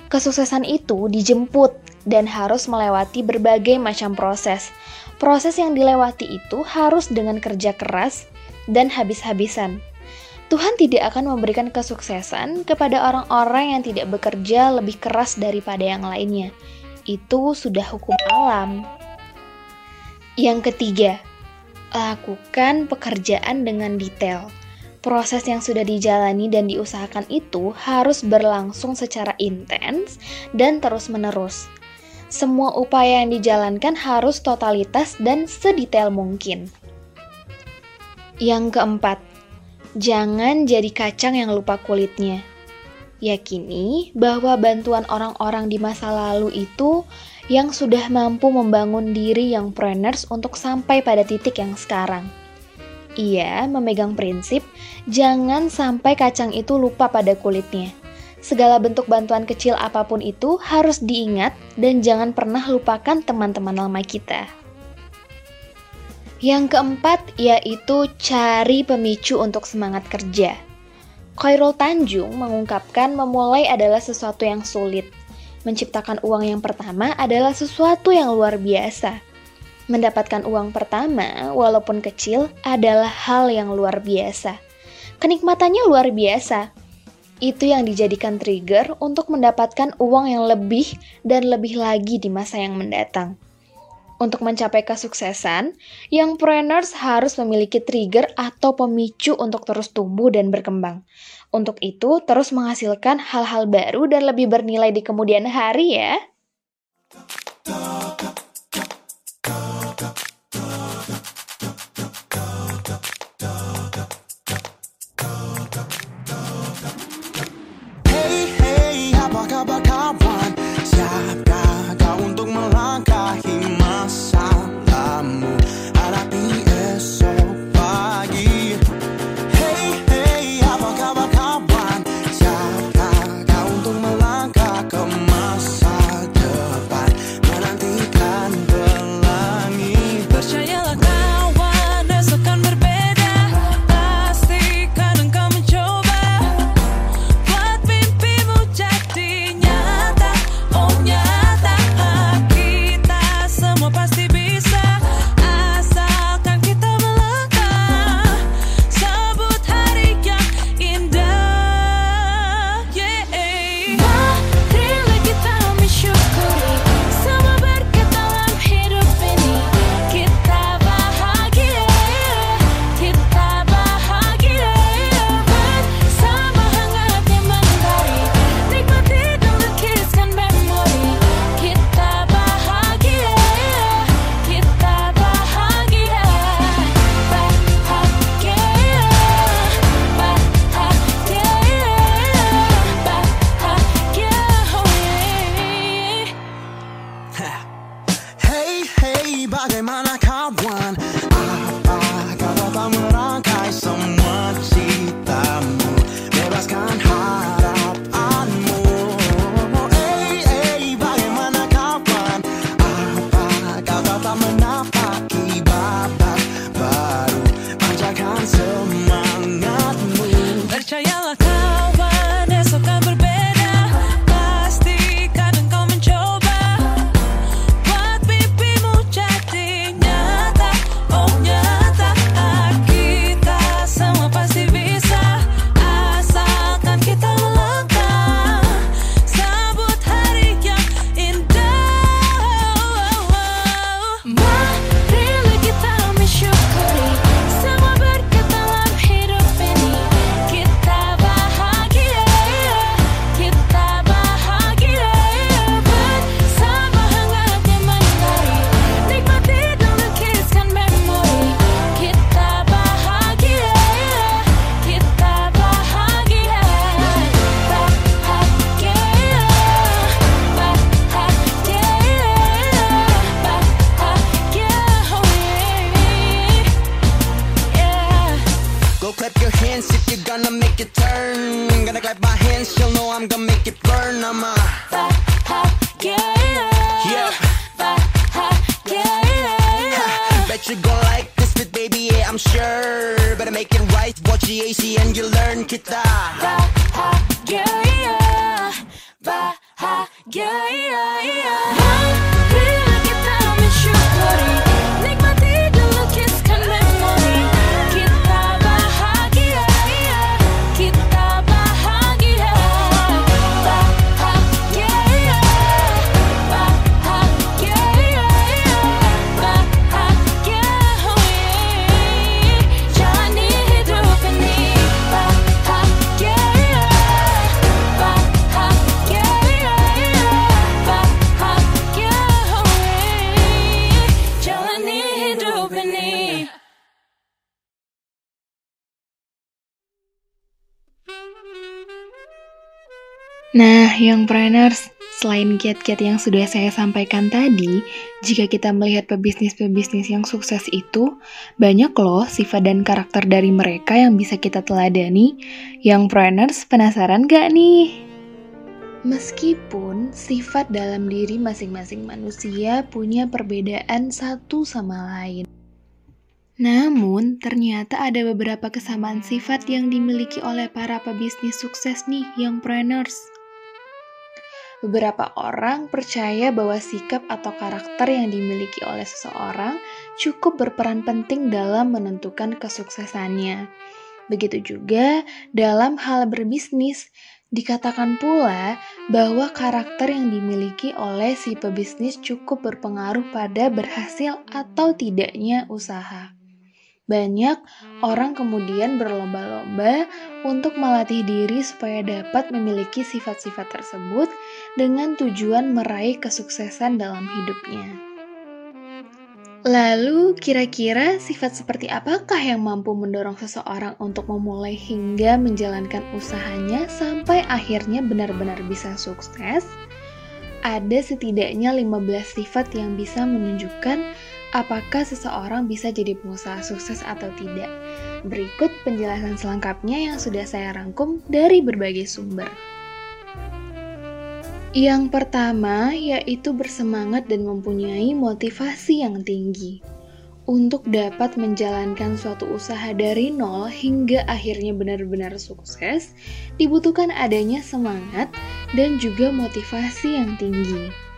Kesuksesan itu dijemput dan harus melewati berbagai macam proses. Proses yang dilewati itu harus dengan kerja keras dan habis-habisan. Tuhan tidak akan memberikan kesuksesan kepada orang-orang yang tidak bekerja lebih keras daripada yang lainnya. Itu sudah hukum alam. Yang ketiga, lakukan pekerjaan dengan detail proses yang sudah dijalani dan diusahakan itu harus berlangsung secara intens dan terus-menerus. Semua upaya yang dijalankan harus totalitas dan sedetail mungkin. Yang keempat, jangan jadi kacang yang lupa kulitnya. Yakini bahwa bantuan orang-orang di masa lalu itu yang sudah mampu membangun diri yang preneurs untuk sampai pada titik yang sekarang. Ia memegang prinsip jangan sampai kacang itu lupa pada kulitnya. Segala bentuk bantuan kecil apa pun itu harus diingat dan jangan pernah lupakan teman-teman lama kita. Yang keempat yaitu cari pemicu untuk semangat kerja. Khairul Tanjung mengungkapkan memulai adalah sesuatu yang sulit. Menciptakan uang yang pertama adalah sesuatu yang luar biasa. Mendapatkan uang pertama, walaupun kecil, adalah hal yang luar biasa. Kenikmatannya luar biasa. Itu yang dijadikan trigger untuk mendapatkan uang yang lebih dan lebih lagi di masa yang mendatang. Untuk mencapai kesuksesan, young preneurs harus memiliki trigger atau pemicu untuk terus tumbuh dan berkembang. Untuk itu, terus menghasilkan hal-hal baru dan lebih bernilai di kemudian hari ya. Apa kabar kiat-kiat yang sudah saya sampaikan tadi, jika kita melihat pebisnis-pebisnis yang sukses itu, banyak loh sifat dan karakter dari mereka yang bisa kita teladani. Yang planners penasaran gak nih? Meskipun sifat dalam diri masing-masing manusia punya perbedaan satu sama lain. Namun, ternyata ada beberapa kesamaan sifat yang dimiliki oleh para pebisnis sukses nih, yang planners. Beberapa orang percaya bahwa sikap atau karakter yang dimiliki oleh seseorang cukup berperan penting dalam menentukan kesuksesannya. Begitu juga dalam hal berbisnis, dikatakan pula bahwa karakter yang dimiliki oleh si pebisnis cukup berpengaruh pada berhasil atau tidaknya usaha. Banyak orang kemudian berlomba-lomba untuk melatih diri supaya dapat memiliki sifat-sifat tersebut dengan tujuan meraih kesuksesan dalam hidupnya. Lalu, kira-kira sifat seperti apakah yang mampu mendorong seseorang untuk memulai hingga menjalankan usahanya sampai akhirnya benar-benar bisa sukses? Ada setidaknya 15 sifat yang bisa menunjukkan apakah seseorang bisa jadi pengusaha sukses atau tidak. Berikut penjelasan selengkapnya yang sudah saya rangkum dari berbagai sumber. Yang pertama yaitu bersemangat dan mempunyai motivasi yang tinggi. Untuk dapat menjalankan suatu usaha dari nol hingga akhirnya benar-benar sukses, dibutuhkan adanya semangat dan juga motivasi yang tinggi.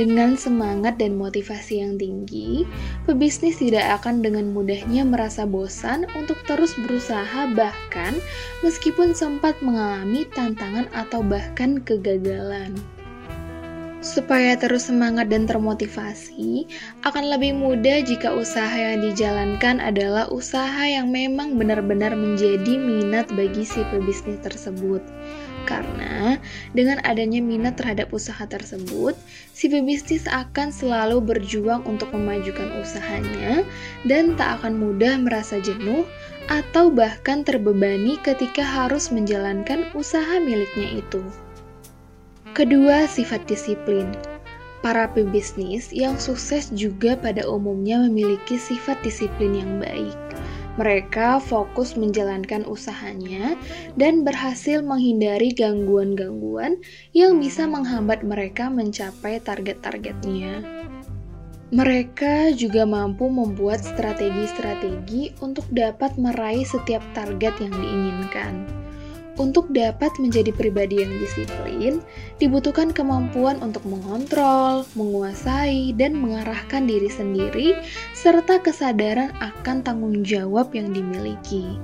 Dengan semangat dan motivasi yang tinggi, pebisnis tidak akan dengan mudahnya merasa bosan untuk terus berusaha bahkan meskipun sempat mengalami tantangan atau bahkan kegagalan. Supaya terus semangat dan termotivasi, akan lebih mudah jika usaha yang dijalankan adalah usaha yang memang benar-benar menjadi minat bagi si pebisnis tersebut. Karena dengan adanya minat terhadap usaha tersebut, si pebisnis akan selalu berjuang untuk memajukan usahanya dan tak akan mudah merasa jenuh atau bahkan terbebani ketika harus menjalankan usaha miliknya itu. Kedua, sifat disiplin. Para pebisnis yang sukses juga pada umumnya memiliki sifat disiplin yang baik. Mereka fokus menjalankan usahanya dan berhasil menghindari gangguan-gangguan yang bisa menghambat mereka mencapai target-targetnya. Mereka juga mampu membuat strategi-strategi untuk dapat meraih setiap target yang diinginkan. Untuk dapat menjadi pribadi yang disiplin, dibutuhkan kemampuan untuk mengontrol, menguasai, dan mengarahkan diri sendiri, serta kesadaran akan tanggung jawab yang dimiliki.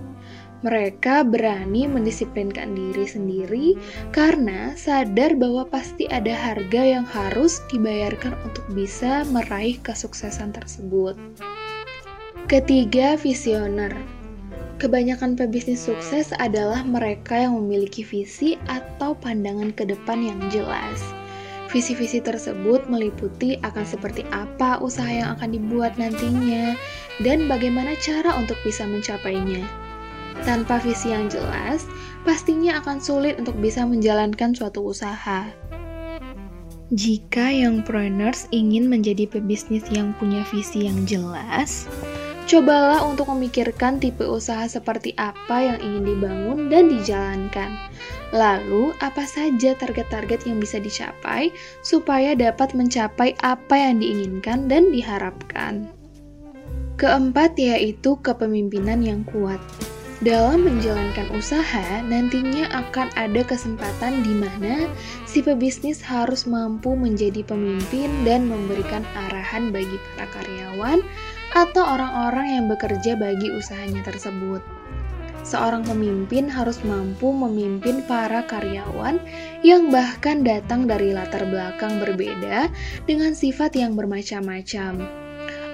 Mereka berani mendisiplinkan diri sendiri karena sadar bahwa pasti ada harga yang harus dibayarkan untuk bisa meraih kesuksesan tersebut. Ketiga, visioner. Kebanyakan pebisnis sukses adalah mereka yang memiliki visi atau pandangan ke depan yang jelas. Visi-visi tersebut meliputi akan seperti apa usaha yang akan dibuat nantinya dan bagaimana cara untuk bisa mencapainya. Tanpa visi yang jelas, pastinya akan sulit untuk bisa menjalankan suatu usaha. Jika yang preneurs ingin menjadi pebisnis yang punya visi yang jelas, Cobalah untuk memikirkan tipe usaha seperti apa yang ingin dibangun dan dijalankan. Lalu, apa saja target-target yang bisa dicapai supaya dapat mencapai apa yang diinginkan dan diharapkan. Keempat yaitu kepemimpinan yang kuat. Dalam menjalankan usaha, nantinya akan ada kesempatan di mana si pebisnis harus mampu menjadi pemimpin dan memberikan arahan bagi para karyawan atau orang-orang yang bekerja bagi usahanya tersebut. Seorang pemimpin harus mampu memimpin para karyawan yang bahkan datang dari latar belakang berbeda dengan sifat yang bermacam-macam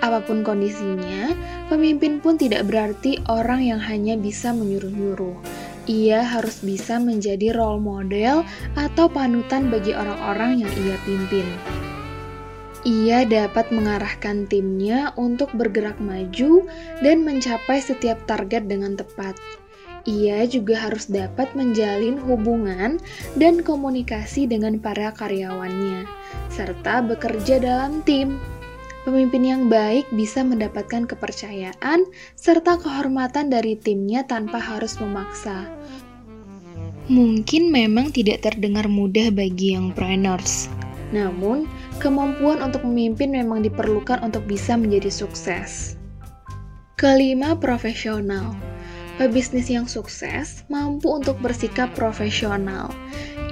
Apa pun kondisinya, pemimpin pun tidak berarti orang yang hanya bisa menyuruh-nyuruh. Ia harus bisa menjadi role model atau panutan bagi orang-orang yang ia pimpin. Ia dapat mengarahkan timnya untuk bergerak maju dan mencapai setiap target dengan tepat. Ia juga harus dapat menjalin hubungan dan komunikasi dengan para karyawannya, serta bekerja dalam tim Pemimpin yang baik bisa mendapatkan kepercayaan serta kehormatan dari timnya tanpa harus memaksa. Mungkin memang tidak terdengar mudah bagi yang preneurs, namun kemampuan untuk memimpin memang diperlukan untuk bisa menjadi sukses. Kelima, profesional. Pebisnis yang sukses mampu untuk bersikap profesional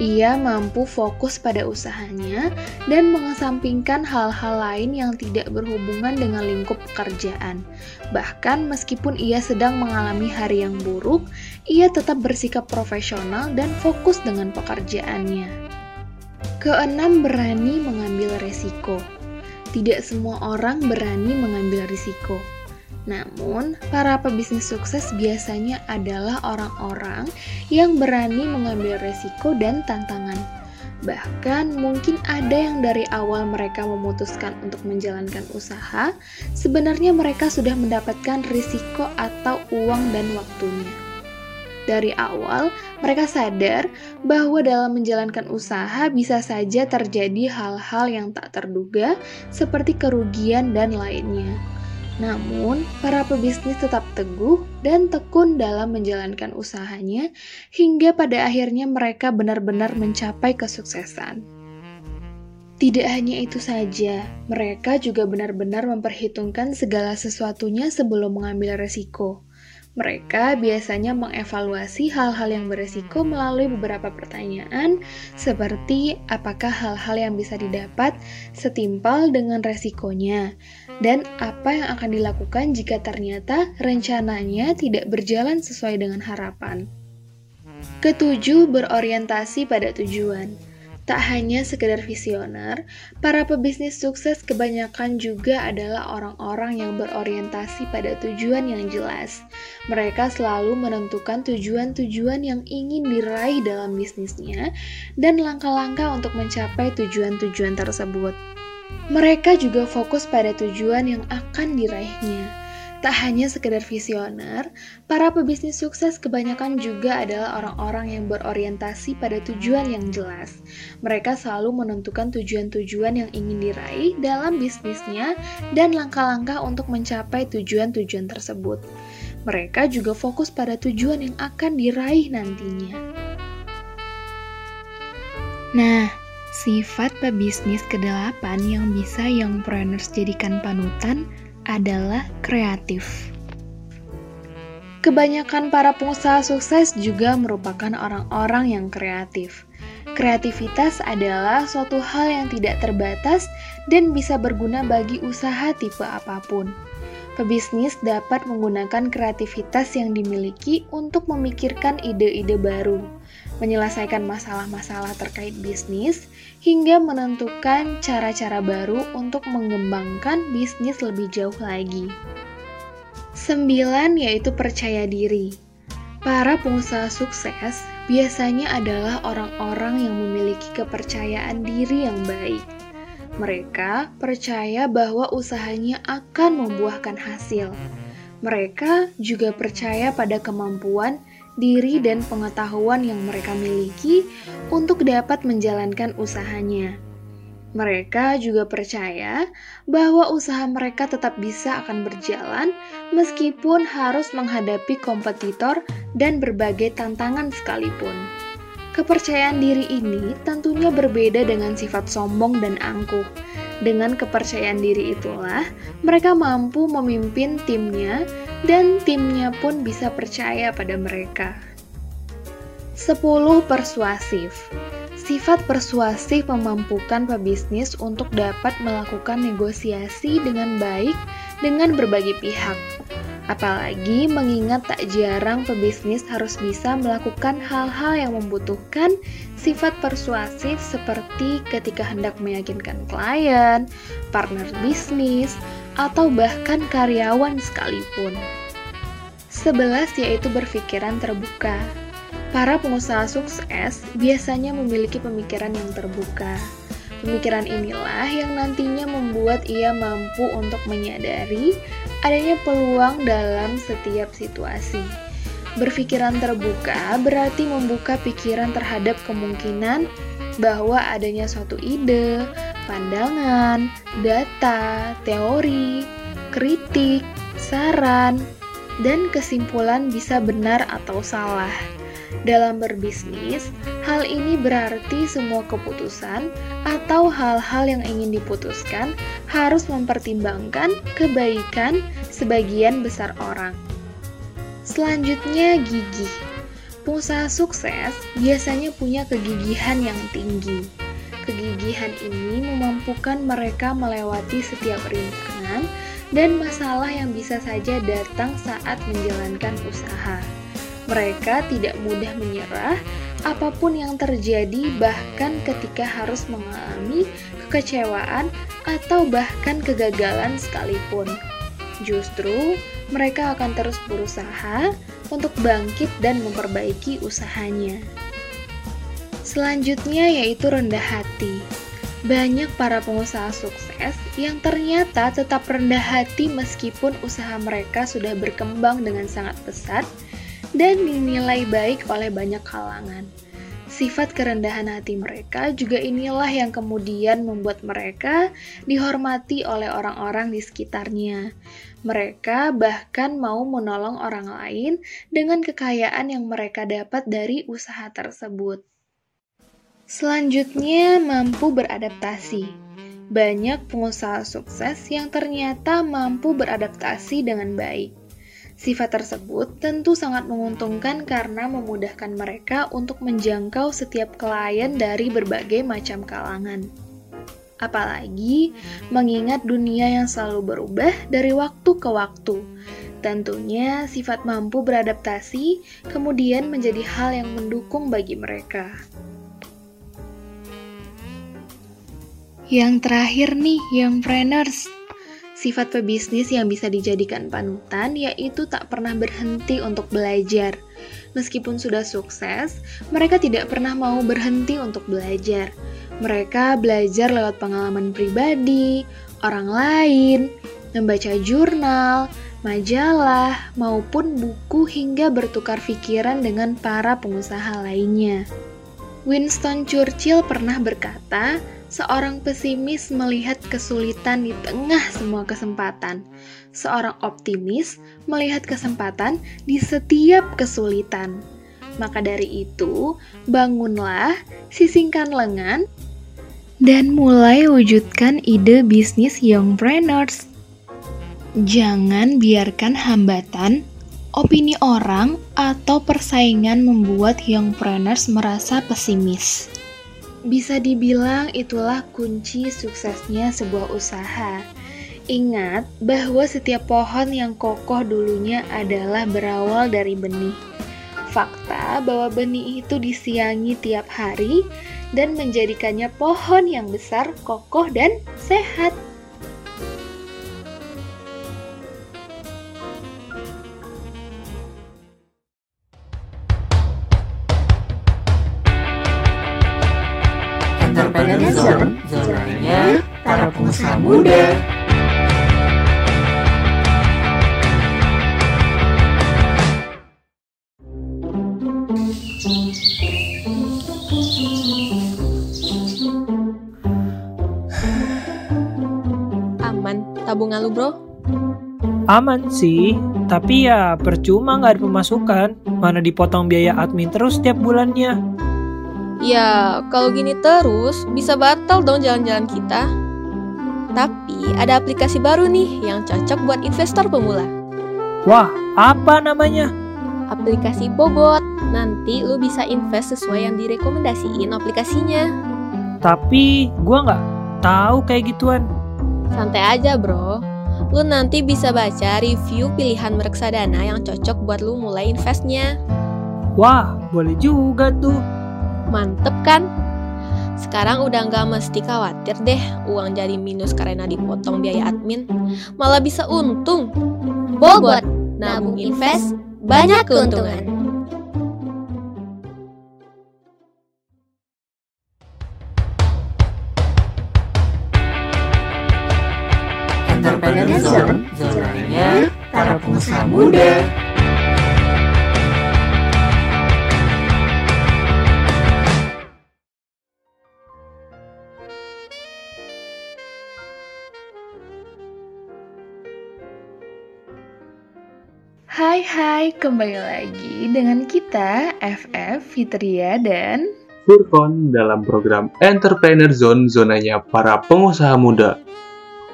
ia mampu fokus pada usahanya dan mengesampingkan hal-hal lain yang tidak berhubungan dengan lingkup pekerjaan. Bahkan meskipun ia sedang mengalami hari yang buruk, ia tetap bersikap profesional dan fokus dengan pekerjaannya. Keenam, berani mengambil resiko. Tidak semua orang berani mengambil risiko. Namun, para pebisnis sukses biasanya adalah orang-orang yang berani mengambil resiko dan tantangan. Bahkan mungkin ada yang dari awal mereka memutuskan untuk menjalankan usaha, sebenarnya mereka sudah mendapatkan risiko atau uang dan waktunya. Dari awal, mereka sadar bahwa dalam menjalankan usaha bisa saja terjadi hal-hal yang tak terduga, seperti kerugian dan lainnya. Namun, para pebisnis tetap teguh dan tekun dalam menjalankan usahanya hingga pada akhirnya mereka benar-benar mencapai kesuksesan. Tidak hanya itu saja, mereka juga benar-benar memperhitungkan segala sesuatunya sebelum mengambil resiko. Mereka biasanya mengevaluasi hal-hal yang beresiko melalui beberapa pertanyaan, seperti apakah hal-hal yang bisa didapat setimpal dengan resikonya, dan apa yang akan dilakukan jika ternyata rencananya tidak berjalan sesuai dengan harapan. Ketujuh, berorientasi pada tujuan. Tak hanya sekedar visioner, para pebisnis sukses kebanyakan juga adalah orang-orang yang berorientasi pada tujuan yang jelas. Mereka selalu menentukan tujuan-tujuan yang ingin diraih dalam bisnisnya dan langkah-langkah untuk mencapai tujuan-tujuan tersebut. Mereka juga fokus pada tujuan yang akan diraihnya. Tak hanya sekedar visioner, para pebisnis sukses kebanyakan juga adalah orang-orang yang berorientasi pada tujuan yang jelas. Mereka selalu menentukan tujuan-tujuan yang ingin diraih dalam bisnisnya dan langkah-langkah untuk mencapai tujuan-tujuan tersebut. Mereka juga fokus pada tujuan yang akan diraih nantinya. Nah, sifat pebisnis kedelapan yang bisa preneurs jadikan panutan adalah kreatif. Kebanyakan para pengusaha sukses juga merupakan orang-orang yang kreatif. Kreativitas adalah suatu hal yang tidak terbatas dan bisa berguna bagi usaha tipe apa pun. Pebisnis dapat menggunakan kreativitas yang dimiliki untuk memikirkan ide-ide baru, menyelesaikan masalah-masalah terkait bisnis, hingga menentukan cara-cara baru untuk mengembangkan bisnis lebih jauh lagi. Sembilan yaitu percaya diri. Para pengusaha sukses biasanya adalah orang-orang yang memiliki kepercayaan diri yang baik. Mereka percaya bahwa usahanya akan membuahkan hasil. Mereka juga percaya pada kemampuan diri dan pengetahuan yang mereka miliki untuk dapat menjalankan usahanya. Mereka juga percaya bahwa usaha mereka tetap bisa akan berjalan meskipun harus menghadapi kompetitor dan berbagai tantangan sekalipun. Kepercayaan diri ini tentunya berbeda dengan sifat sombong dan angkuh. Dengan kepercayaan diri itulah mereka mampu memimpin timnya dan timnya pun bisa percaya pada mereka. 10 persuasif. Sifat persuasif memampukan pebisnis untuk dapat melakukan negosiasi dengan baik dengan berbagai pihak. Apalagi mengingat tak jarang pebisnis harus bisa melakukan hal-hal yang membutuhkan sifat persuasif seperti ketika hendak meyakinkan klien, partner bisnis, atau bahkan karyawan sekalipun. Sebelas yaitu berpikiran terbuka. Para pengusaha sukses biasanya memiliki pemikiran yang terbuka. Pemikiran inilah yang nantinya membuat ia mampu untuk menyadari adanya peluang dalam setiap situasi. Berpikiran terbuka berarti membuka pikiran terhadap kemungkinan bahwa adanya suatu ide, pandangan, data, teori, kritik, saran, dan kesimpulan bisa benar atau salah. Dalam berbisnis, hal ini berarti semua keputusan atau hal-hal yang ingin diputuskan harus mempertimbangkan kebaikan sebagian besar orang. Selanjutnya, gigih. Pengusaha sukses biasanya punya kegigihan yang tinggi. Kegigihan ini memampukan mereka melewati setiap rintangan dan masalah yang bisa saja datang saat menjalankan usaha. Mereka tidak mudah menyerah apa pun yang terjadi, bahkan ketika harus mengalami kekecewaan atau bahkan kegagalan sekalipun. Justru mereka akan terus berusaha untuk bangkit dan memperbaiki usahanya. Selanjutnya yaitu rendah hati. Banyak para pengusaha sukses yang ternyata tetap rendah hati meskipun usaha mereka sudah berkembang dengan sangat pesat dan dinilai baik oleh banyak kalangan. Sifat kerendahan hati mereka juga inilah yang kemudian membuat mereka dihormati oleh orang-orang di sekitarnya. Mereka bahkan mau menolong orang lain dengan kekayaan yang mereka dapat dari usaha tersebut. Selanjutnya, mampu beradaptasi. Banyak pengusaha sukses yang ternyata mampu beradaptasi dengan baik. Sifat tersebut tentu sangat menguntungkan karena memudahkan mereka untuk menjangkau setiap klien dari berbagai macam kalangan. Apalagi mengingat dunia yang selalu berubah dari waktu ke waktu. Tentunya sifat mampu beradaptasi kemudian menjadi hal yang mendukung bagi mereka. Yang terakhir nih, young trainers. Sifat pebisnis yang bisa dijadikan panutan yaitu tak pernah berhenti untuk belajar. Meskipun sudah sukses, mereka tidak pernah mau berhenti untuk belajar. Mereka belajar lewat pengalaman pribadi, orang lain, membaca jurnal, majalah, maupun buku hingga bertukar pikiran dengan para pengusaha lainnya. Winston Churchill pernah berkata, Seorang pesimis melihat kesulitan di tengah semua kesempatan. Seorang optimis melihat kesempatan di setiap kesulitan. Maka dari itu, bangunlah, sisingkan lengan, dan mulai wujudkan ide bisnis youngpreneurs. Jangan biarkan hambatan, opini orang, atau persaingan membuat youngpreneurs merasa pesimis. Bisa dibilang itulah kunci suksesnya sebuah usaha. Ingat bahwa setiap pohon yang kokoh dulunya adalah berawal dari benih. Fakta bahwa benih itu disiangi tiap hari dan menjadikannya pohon yang besar, kokoh, dan sehat. Muda. tabungan lu, bro? Aman sih, tapi ya percuma nggak ada pemasukan. Mana dipotong biaya admin terus setiap bulannya. Ya, kalau gini terus, bisa batal dong jalan-jalan kita. Tapi ada aplikasi baru nih yang cocok buat investor pemula. Wah, apa namanya? Aplikasi Bobot. Nanti lu bisa invest sesuai yang direkomendasiin aplikasinya. Tapi gua nggak tahu kayak gituan. Santai aja, bro. Lu nanti bisa baca review pilihan reksadana yang cocok buat lu mulai investnya. Wah, boleh juga tuh. Mantep kan? Sekarang udah nggak mesti khawatir deh uang jadi minus karena dipotong biaya admin. Malah bisa untung. Bobot, nabung invest, banyak keuntungan. Entrepreneur Zone, zonanya para pengusaha muda. Hai hai, kembali lagi dengan kita FF Fitria dan Furkon dalam program Entrepreneur Zone, zonanya para pengusaha muda.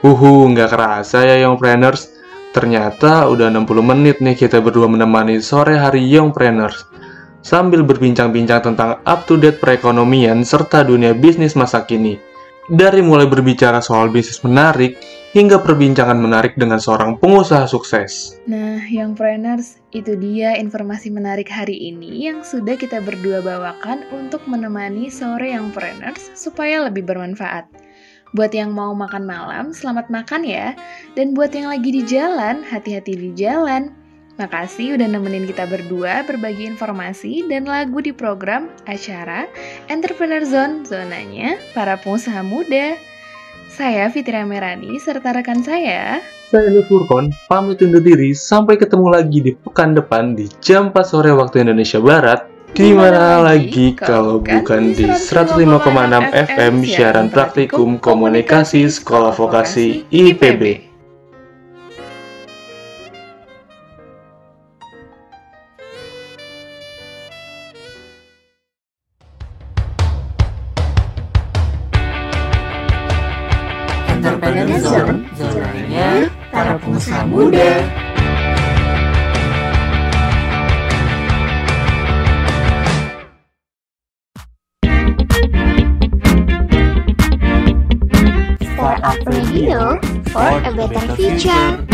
Uhu, nggak kerasa ya Youngpreneurs. Ternyata udah 60 menit nih kita berdua menemani sore hari Youngpreneurs. Sambil berbincang-bincang tentang up-to-date perekonomian serta dunia bisnis masa kini. Dari mulai berbicara soal bisnis menarik, hingga perbincangan menarik dengan seorang pengusaha sukses. Nah, yang Preneurs, itu dia informasi menarik hari ini yang sudah kita berdua bawakan untuk menemani sore yang Preneurs supaya lebih bermanfaat. Buat yang mau makan malam, selamat makan ya. Dan buat yang lagi di jalan, hati-hati di jalan. Makasih udah nemenin kita berdua berbagi informasi dan lagu di program acara Entrepreneur Zone, zonanya para pengusaha muda. Saya Fitria Merani serta rekan saya Saya Nur Furkon, pamit undur diri sampai ketemu lagi di pekan depan di jam 4 sore waktu Indonesia Barat. Di mana lagi kalau bukan di 105,6 FM siaran praktikum komunikasi Sekolah Vokasi IPB. Better future.